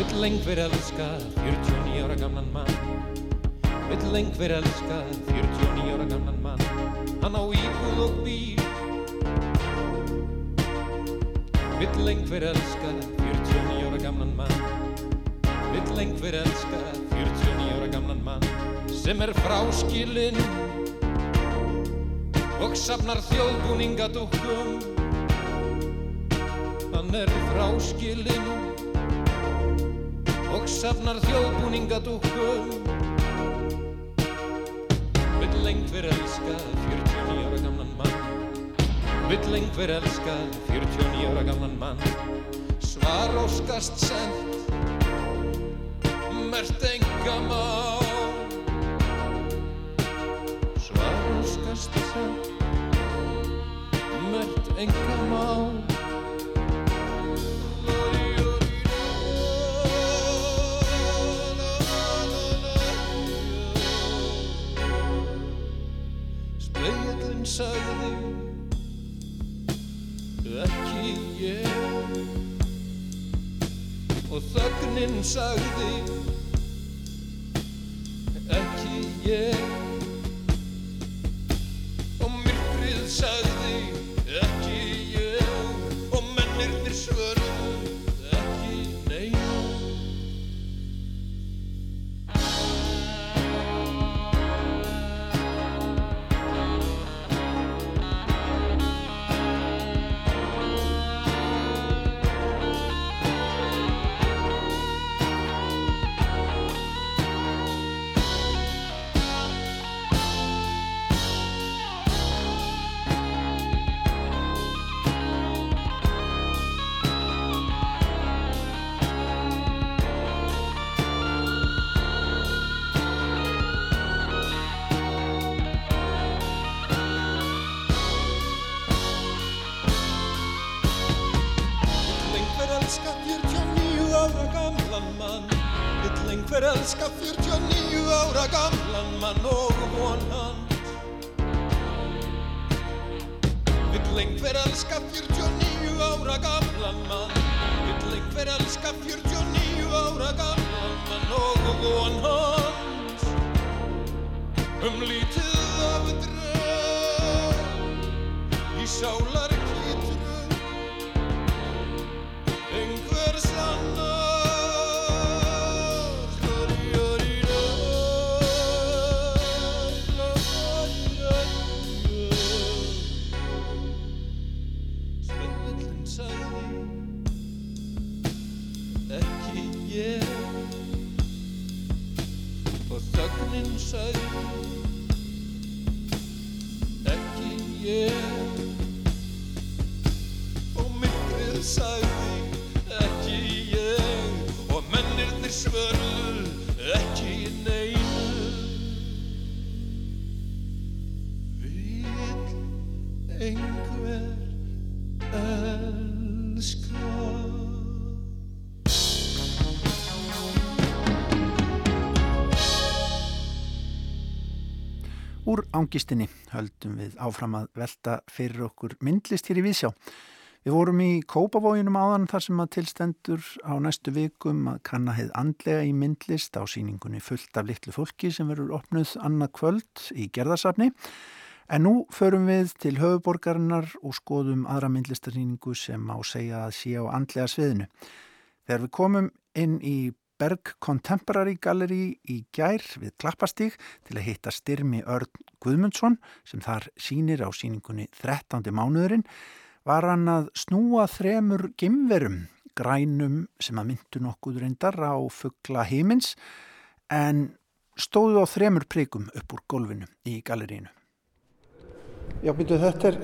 Vill einhver elska 49 ára gamlan mann. Vill einhver elska 49 ára gamlan mann. Hann á íbúð og bíl. Vill einhver elska 49 ára gamlan mann. Vill einhver elska 49 ára gamlan mann sem er fráskilinn og safnar þjóðbúningadúkkum Hann er fráskilinn og safnar þjóðbúningadúkkum Vill einhver elska 49 ára gamlan mann. Vill einhver elska 49 ára gamlan mann. Svar óskast sent Mert enga má. Svar óskast sent Mert enga má sagði ekki ég. Og þögnin sagði ekki ég. Og myrkrið sagði ekki ég. Og mennirnir svörðu gamlan einhver elska Úr ángistinni höldum við áfram að velta fyrir okkur myndlist hér í Vísjá. Við vorum í Kópavóginum áðan þar sem að tilstendur á næstu vikum að kanna heið andlega í myndlist á síningunni fullt af litlu fólki sem verður opnuð annað kvöld í gerðarsafni. En nú förum við til höfuborgarinnar og skoðum aðra myndlistarsýningu sem á segja að sé á andlega sviðinu. Þegar við komum inn í Berg Contemporary Gallery í gær við Klappastíg til að hitta Styrmi Örn Guðmundsson sem þar sínir á síningunni 13. mánuðurinn var hann að snúa þremur gemverum, grænum sem að myndu nokkuð reyndar á fuggla heimins en stóðu á þremur prikum upp úr gólfinu í gallerínu. Já, byrju, þetta er,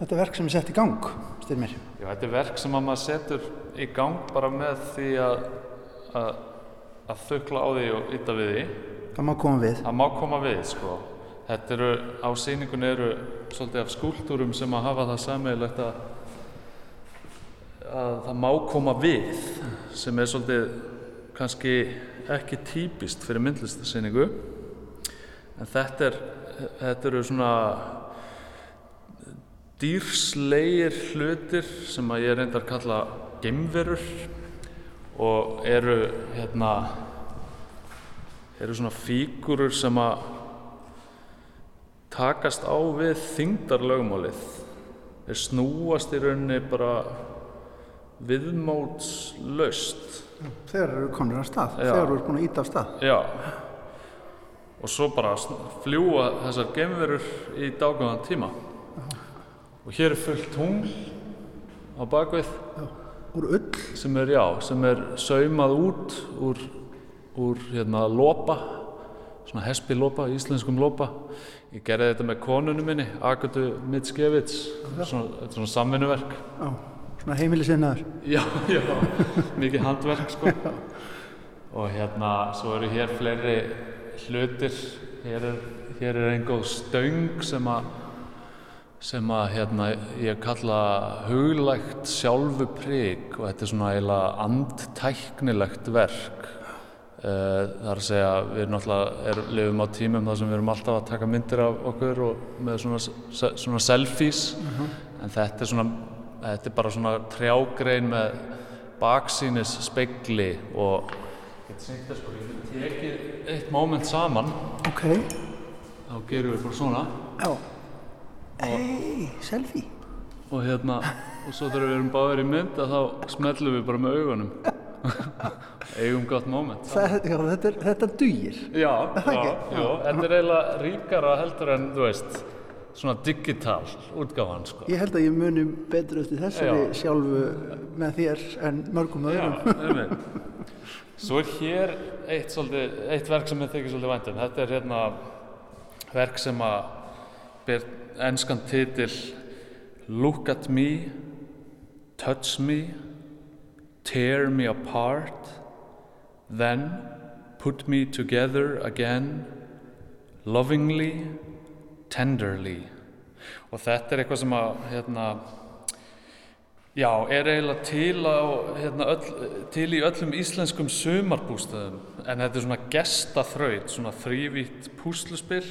þetta er verk sem er sett í gang, Styrmir. Já, þetta er verk sem að maður setur í gang bara með því að, að, að þukla á því og ytta við því. Það má koma við. Það má koma við, sko. Þetta eru, á sýningunni eru svolítið af skúltúrum sem að hafa það sammeilegt að, að það má koma við, sem er svolítið kannski ekki típist fyrir myndlistasýningu. En þetta, er, þetta eru svona dýrslegir hlutir sem að ég reyndar að kalla geimverur og eru hérna eru svona fígurur sem að takast á við þyngdarlögmálið þeir snúast í rauninni bara viðmótslaust Þegar eru komin á stað, Já. þegar eru búin að íta á stað. já og svo bara fljúa þessar geimverur í dágóðan tíma og hér er fullt tungl á bakvið sem er, já, sem er saumað út úr, úr hérna, lopa, svona hespi lopa, íslenskum lopa. Ég gerði þetta með konunum minni, Agutu Mitskevits, svona, er svona samvinnuverk. já, svona heimilisinnaður. Já, já, mikið handverk sko. Og hérna, svo eru hér fleiri hlutir, hér er, hér er einn góð stöng sem að sem að hérna, ég kalla huglægt sjálfu prik og þetta er svona eiginlega andtæknilegt verk. Uh, það er að segja við náttúrulega er, lifum á tímum þar sem við erum alltaf að taka myndir af okkur og með svona, svona selfies. En þetta er svona þetta er bara svona trjágrein með baksýnis spegli og sýnt það sko, ég tekið eitt moment saman. Ok, þá gerum við bara svona. Já. Ei, selfie. og hérna og svo þegar við erum báðir í mynd að þá smellum við bara með augunum eigum gott moment Það, já, þetta, er, þetta dugir. já, já, já, þetta er eiginlega ríkara heldur en þú veist svona digital útgáfan sko. Ég held að ég muni betur eftir þessari Já. sjálfu með þér en mörgum öðrum. svo er hér eitt, svolítið, eitt verk sem ég þykir svolítið væntum þetta er hérna verk sem að ber enskan titil Look at me Touch me Tear me apart Then put me together again Lovingly Tenderly. Og þetta er eitthvað sem að hérna, Já, er eiginlega til, á, hérna, öll, til í öllum íslenskum sumarbústöðum en þetta er svona gestaþraut, svona þrývítt púsluspill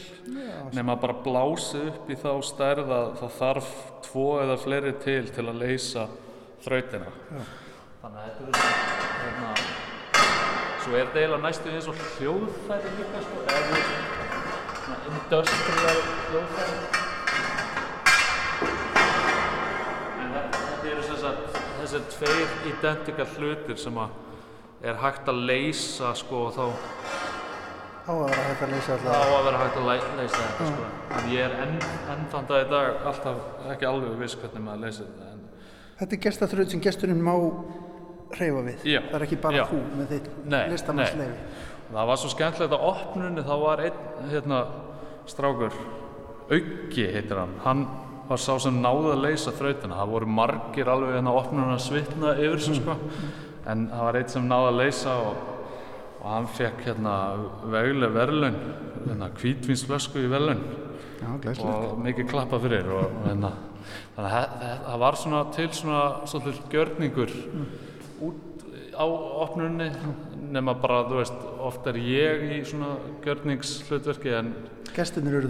nema bara blásið upp í þá stærð að það þarf tvo eða fleiri til til að leysa þrautina. Þannig að þetta er hérna, svo er þetta eiginlega næstu eins og hljóðfæri líka, sko, eða svona industrial hljóðfæri. Sagt þessir tveir identikal hlutir sem að er hægt að leysa sko og þá Á að vera hægt að leysa á alltaf. að vera hægt að le- leysa þetta sko. En ég er enn, enn þann dag í dag alltaf ekki alveg viss hvernig maður leysir þetta. En, Þetta er gestaþröð sem gesturinn má hreyfa við. Já. Það er ekki bara Já. þú með þitt listamannsleifi. það var svo skemmtilegt að opnunni þá var einn hérna strákur Auki heitir hann. Hann var sá sem náði að leysa þrautina. Það voru margir alveg hérna að svitna yfir þessu sko. En það var einn sem náði að leysa og, og hann fekk hérna vegleg verðlaun, hérna hvítvínsflösku í glæslegt. og mikið klappa fyrir og, hérna þannig að það- var svona til svona svolítið gjörningur út á opnunni nema bara, þú veist, oft er ég í svona gjörningshlutverki en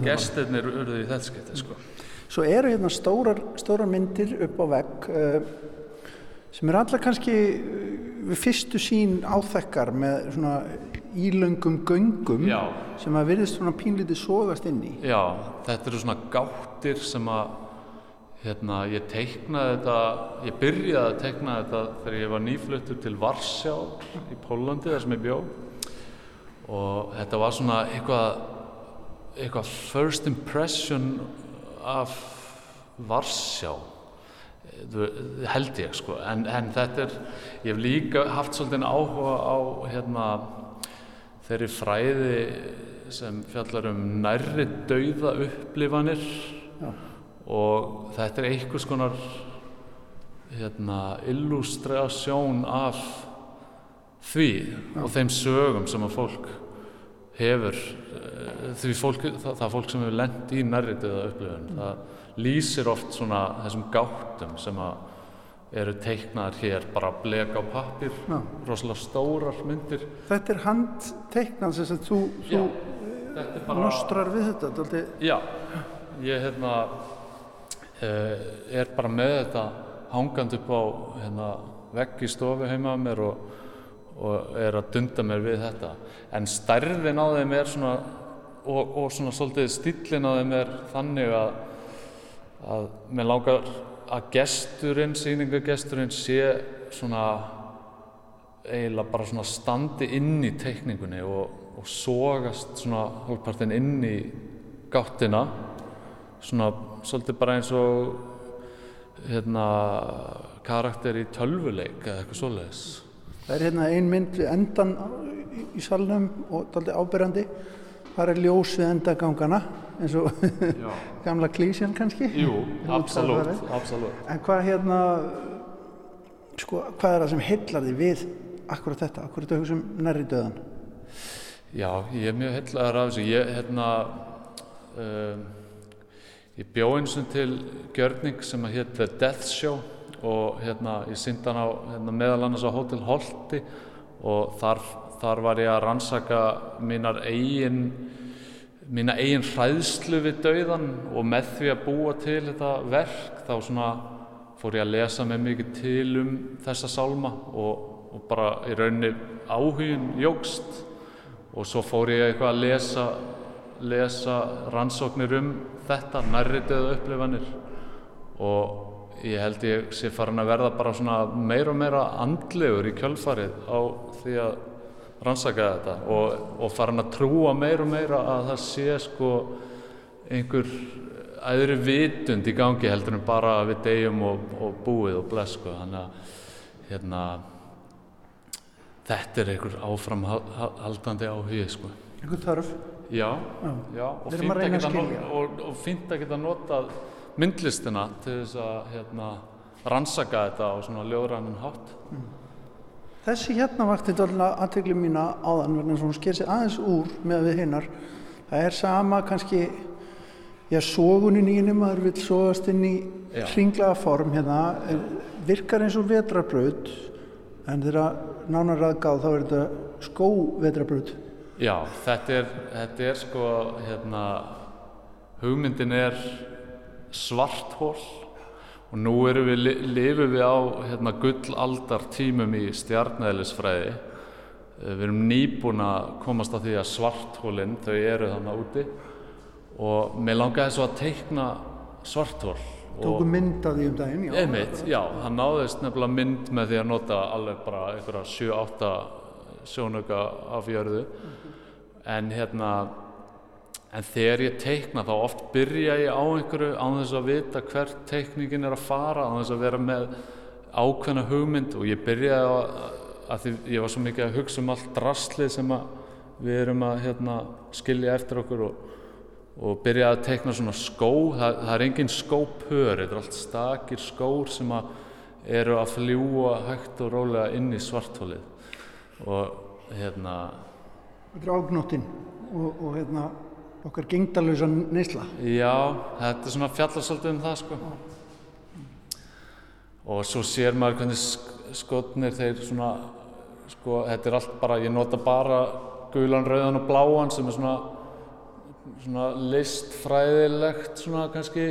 Gestirnir urðu í þetta skipti, sko. Svo eru hérna stórar, stórar myndir upp á vegg uh, sem eru allar kannski við fyrstu sín áþekkar með svona ílöngum göngum Já. sem að virðist svona pínlítið sogast inn í. Já, þetta eru svona gáttir sem að hérna, ég teiknaði þetta, ég byrjaði að teikna þetta þegar ég var nýfluttur til Varsjá í Pólandi þar sem ég bjó og þetta var svona eitthvað eitthvað first impression af Varsjá. Held ég sko. En, en þetta er, ég hef líka haft svolítið áhuga á hérna þeirri fræði sem fjallar um nærri dauða upplifanir. Já. og þetta er einhvers konar hérna, illustrasjón af því og þeim sögum sem að fólk hefur því fólk, það, það fólk sem hefur lent í nærri dauða upplifun það lýsir oft svona þessum gáttum sem að eru teiknaðar hér bara blek á pappir Já. rosalega stórar myndir Þetta er handteiknað sem að þú, þú bara nostrar við þetta. Daldi, Já, ég hérna uh, er bara með þetta hangandi upp á hérna, vegg í stofu heima mér og, og er að dunda mér við þetta. En stærðin á þeim er svona og, og svona svolítið stíllin á þeim er þannig að að mér langar að gesturinn, sýningagesturinn sé svona eiginlega bara svona standi inn í teikningunni og, og sogast svona hálfpartinn inn í gáttina svona svolítið bara eins og hérna karakter í tölvuleik eða eitthvað svoleiðis það er hérna ein mynd endan í, salnum og daldi ábyrjandi. Er ljós við endagangana eins og gamla klísjan kannski. Jú, absolutt, absolutt En hvað hérna, sko, hvað er það sem heillar því við akkurat þetta? Akkurat þetta hugsa um nærri döðan? Já, ég er mjög hellaður af þessu. Ég, hérna, um, ég bjó eins og til gjörning sem að hétt The Death Show og hérna, ég syndi hann á hérna, meðal annars á Hotel Holti og þar, þar var ég að rannsaka mínar eigin, mína eigin hræðslu við dauðan og með því að búa til þetta verk þá svona fór ég að lesa með mikið til um þessa sálma og, og bara í rauninni áhugin jógst og svo fór ég eitthvað að lesa, lesa rannsóknir um þetta, nærritiðu upplifanir. Og ég held ég sé farin að verða bara svona meira og meira andlegur í kjölfarið á því að rannsaka þetta og, og farin að trúa meira og meira að það sé sko einhver æðri vitund í gangi heldur en bara við deyjum og, og búið og bless sko þannig að hérna þetta er einhver áframhaldandi áhugi sko. Einhver þörf? Já, Já. já og erum fínt að að að að notað myndlistina til þess að hérna, rannsaka þetta á svona ljóðrænan hátt. Þessi hérna vakti dálna aðtegli mína áðan að hún sker sig aðeins úr með við hinnar. Það er sama kannski, já, sógunin í henni maður vil sógast inn í Já. hringlaga form hérna. Virkar eins og vetrabraut en þegar nánar aðgáð þá er þetta skóvetrabraut. Já, þetta er, þetta er sko, hérna, hugmyndin er svarthól og nú erum við, li- lifum við á hérna, gullaldar tímum í stjarnæðlisfræði. Við erum nýbúin að komast að því að svarthólinn, þau eru þannig úti og mér langaði svo að teikna svarthól. Tóku mynd af því um daginn, já. Einmitt, já, hann náðist nefnilega mynd með því að nota alveg bara einhverja 7-8 sjónauka af jörðu en hérna en þegar ég teikna þá oft byrja ég á einhverju án þess að vita hvert teikningin er að fara án þess að vera með ákveðna hugmynd. Og ég byrjaði að, að því ég var svo mikið að hugsa um allt drastlið sem við erum að hérna, skilja eftir okkur og og byrjaði að teikna svona skó. Það, það er engin skópör, þetta er allt stakir skór sem að eru að fljúa hægt og rólega inn í svarthólið og hérna Þetta er ágnóttin og, og hérna, okkar gengdalösa neysla. já, þetta er svona fjallar svolítið um það sko. Og svo sér maður hvernig sk- skotnir þeir svona sko, þetta er allt bara, ég nota bara gulan, rauðan og bláan sem er svona svona listfræðilegt svona kannski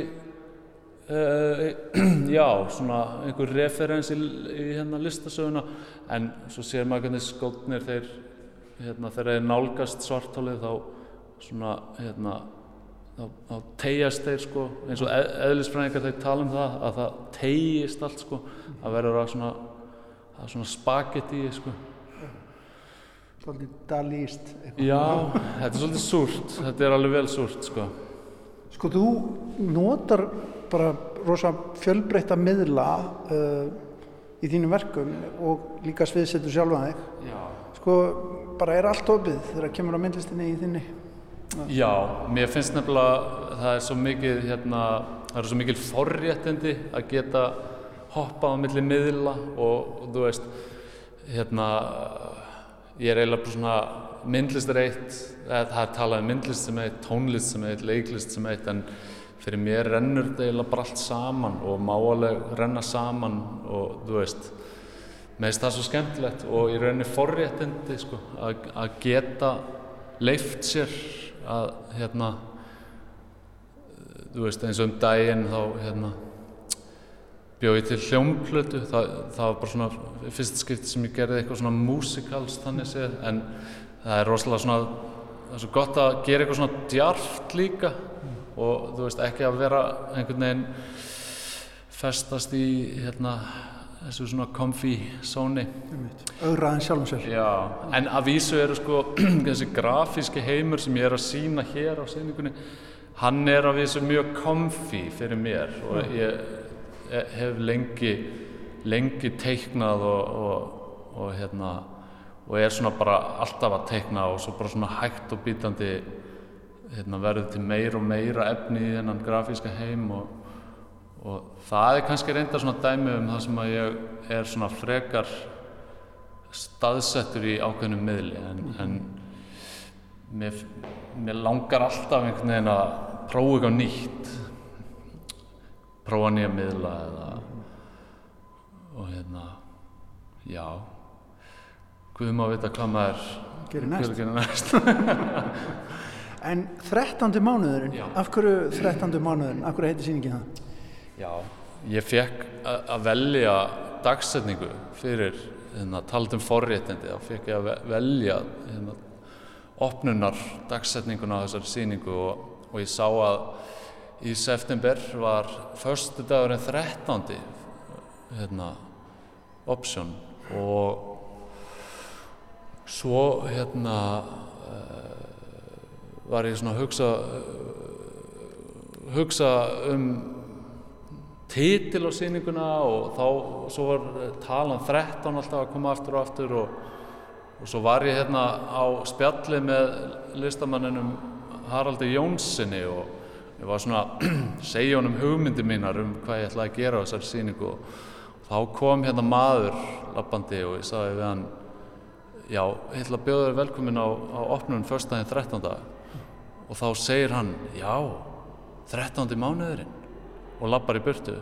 uh, já, svona einhver referens í, í hérna listasöguna. En svo sér maður hvernig skóknir þeir hérna þegar þeir nálgast svartálið þá svona hérna þá, þá tegjast þeir sko eins og eð, eðlisfræðingar þeir tala um það að það tejist allt sko að verður að svona það er svona spagetti sko Svolítið dalíst. Já, þetta er svolítið súrt, þetta er alveg vel súrt sko. Sko, þú notar bara rosa fjölbreytta miðla uh, í þínum verkum og líka sviðsetur sjálfa þig. Já. Sko, bara er allt opið þegar kemur á myndlistinni í þinni. Já, mér finnst nefnilega það er svo mikið hérna, það eru svo mikil forréttindi að geta hoppað á milli miðla og, og þú veist hérna ég er eiginlega bara svona myndlist er eitt, það er talað um myndlist sem eitt, tónlist sem eitt, leiklist sem eitt en fyrir mér rennur þetta eiginlega bara allt saman og má alveg renna saman og þú veist mér finnst það svo skemmtilegt og í rauninni forréttindi sko, að geta leift sér að hérna þú veist eins og um daginn þá hérna bjóð ég til hljómplötu. Það, það var bara svona fyrst skipti sem ég gerði eitthvað svona músikals þannig séð en það er rosalega svona það er svo gott að gera eitthvað svona djarft líka. Og þú veist ekki að vera einhvern veginn festast í hérna þessu svona comfy zóni Ögraðin sjálfum sér. Já, en að vísu eru sko þessi grafíski heimur sem ég er að sína hér á sýningunni hann er að vísu mjög comfy fyrir mér og ég hef lengi lengi teiknað og, og, og hérna og er svona bara alltaf að teikna og svo bara svona hægt og bítandi hérna, verður til meira og meira efni í þennan grafíska heim og, og það er kannski reyndar svona dæmi um það sem að ég er svona frekar staðsettur í ákveðnum miðli en, en mér, mér langar alltaf einhvern veginn að prófa eitthvað nýtt prófa nýja miðla eða og hérna já Guð má vita hvað maður Gerir næst. gerir næst En 13. mánuðurinn, af hverju 13. mánuðurinn, af hverju heitir sýningin það? Já, ég fekk að velja dagsetningu fyrir hérna, taldum forréttindi, þá fekk ég að ve- velja hérna, opnunar dagsetninguna á þessari sýningu og, og ég sá að í september var förstu dagurinn 13. hérna, option og svo hérna uh, var ég svona að hugsa uh, hugsa um titil á sýninguna og þá svo var talan 13 alltaf að koma aftur og aftur og, og svo var ég hérna á spjalli með listamanninum Haraldi Jónssoni og ég var svona að segja honum hugmyndi mínar um hvað ég ætlaði að gera á þessari sýningu og þá kom hérna maður lappandi og ég sagði við hann já, ég ætla að bjóða þér velkomin á, á opnun förstæðin 13. og þá segir hann, já 13. mánuðurinn og lappar í burtu.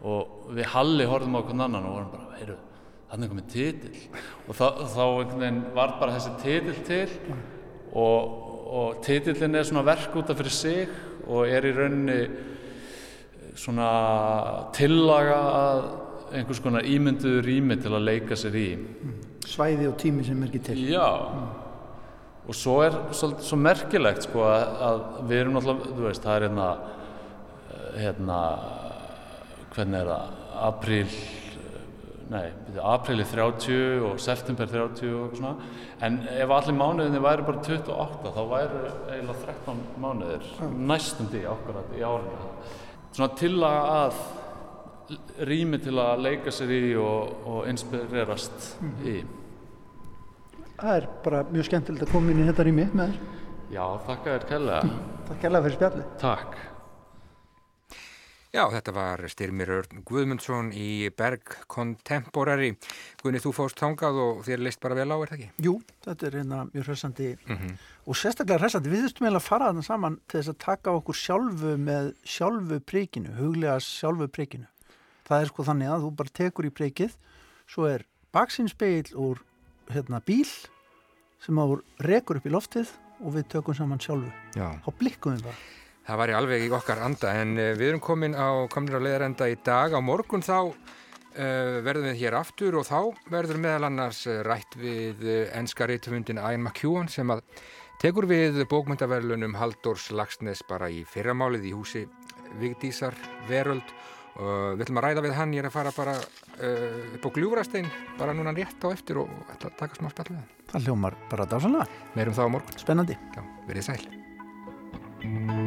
Og við Halli horfðum á hvern annan og vorum bara, heyrðu, þannig er komið titill. Og þá, þá var bara þessi titill til og, og titillin er svona verk út af fyrir sig og er í rauninni svona tillaga að einhvers konar ímynduðu rými til að leika sér í. Svæði og tími sem er ekki til. Já. Og svo er svolítið svo merkilegt sko að, að við erum náttúrulega, þú veist, það er hérna eh, hérna hvernig er það, apríl eh, nei, byrju, apríli 30 og september 30 og svona en ef allir mánuðinni væri bara 28 þá væri eiginlega 13 mánuðir næstum því akkurat í árinu svona tillaga að rými til að leika sér í og, og inspirerast í Það er bara mjög skemmtilegt að koma inn í þetta rými með þér. Já, þakka þér kærlega. Takk kærlega fyrir spjallið. Takk. Já, þetta var Styrmir Örn Guðmundsson í Berg Contemporary. Guðni, þú fóst þangað og þér leist bara vel á, er það ekki? Jú, þetta er hérna mjög hressandi og sérstaklega hressandi. Við þurftum eiginlega að fara þarna saman til þess að taka okkur sjálfu með sjálfu príkinu, huglega sjálfu príkinu. Það er sko þannig að þú bara tekur í príkið, svo er baksinspeil úr hérna, bíl sem á rekur upp í loftið og við tökum saman sjálfu. Já. Þá blikkum við Það væri alveg í okkar anda en uh, við erum komin á, komin á leiðarenda í dag. Á morgun þá uh, verðum við hér aftur og þá verður meðal annars uh, rætt við enska reytumundin Ian McEwan sem að tekur við bókmyndaverlunum Halldórs Lagsnes bara í fyrramálið í húsi Vigdísar Veröld og við ætlum að ræða við hann, ég er að fara bara upp á gljúrastein bara núna rétt á eftir og ætla að taka smá spjall við hann. Það hljómar bara dásanlega. Meirum þá á morgun. Spennandi. Já, verið sæl.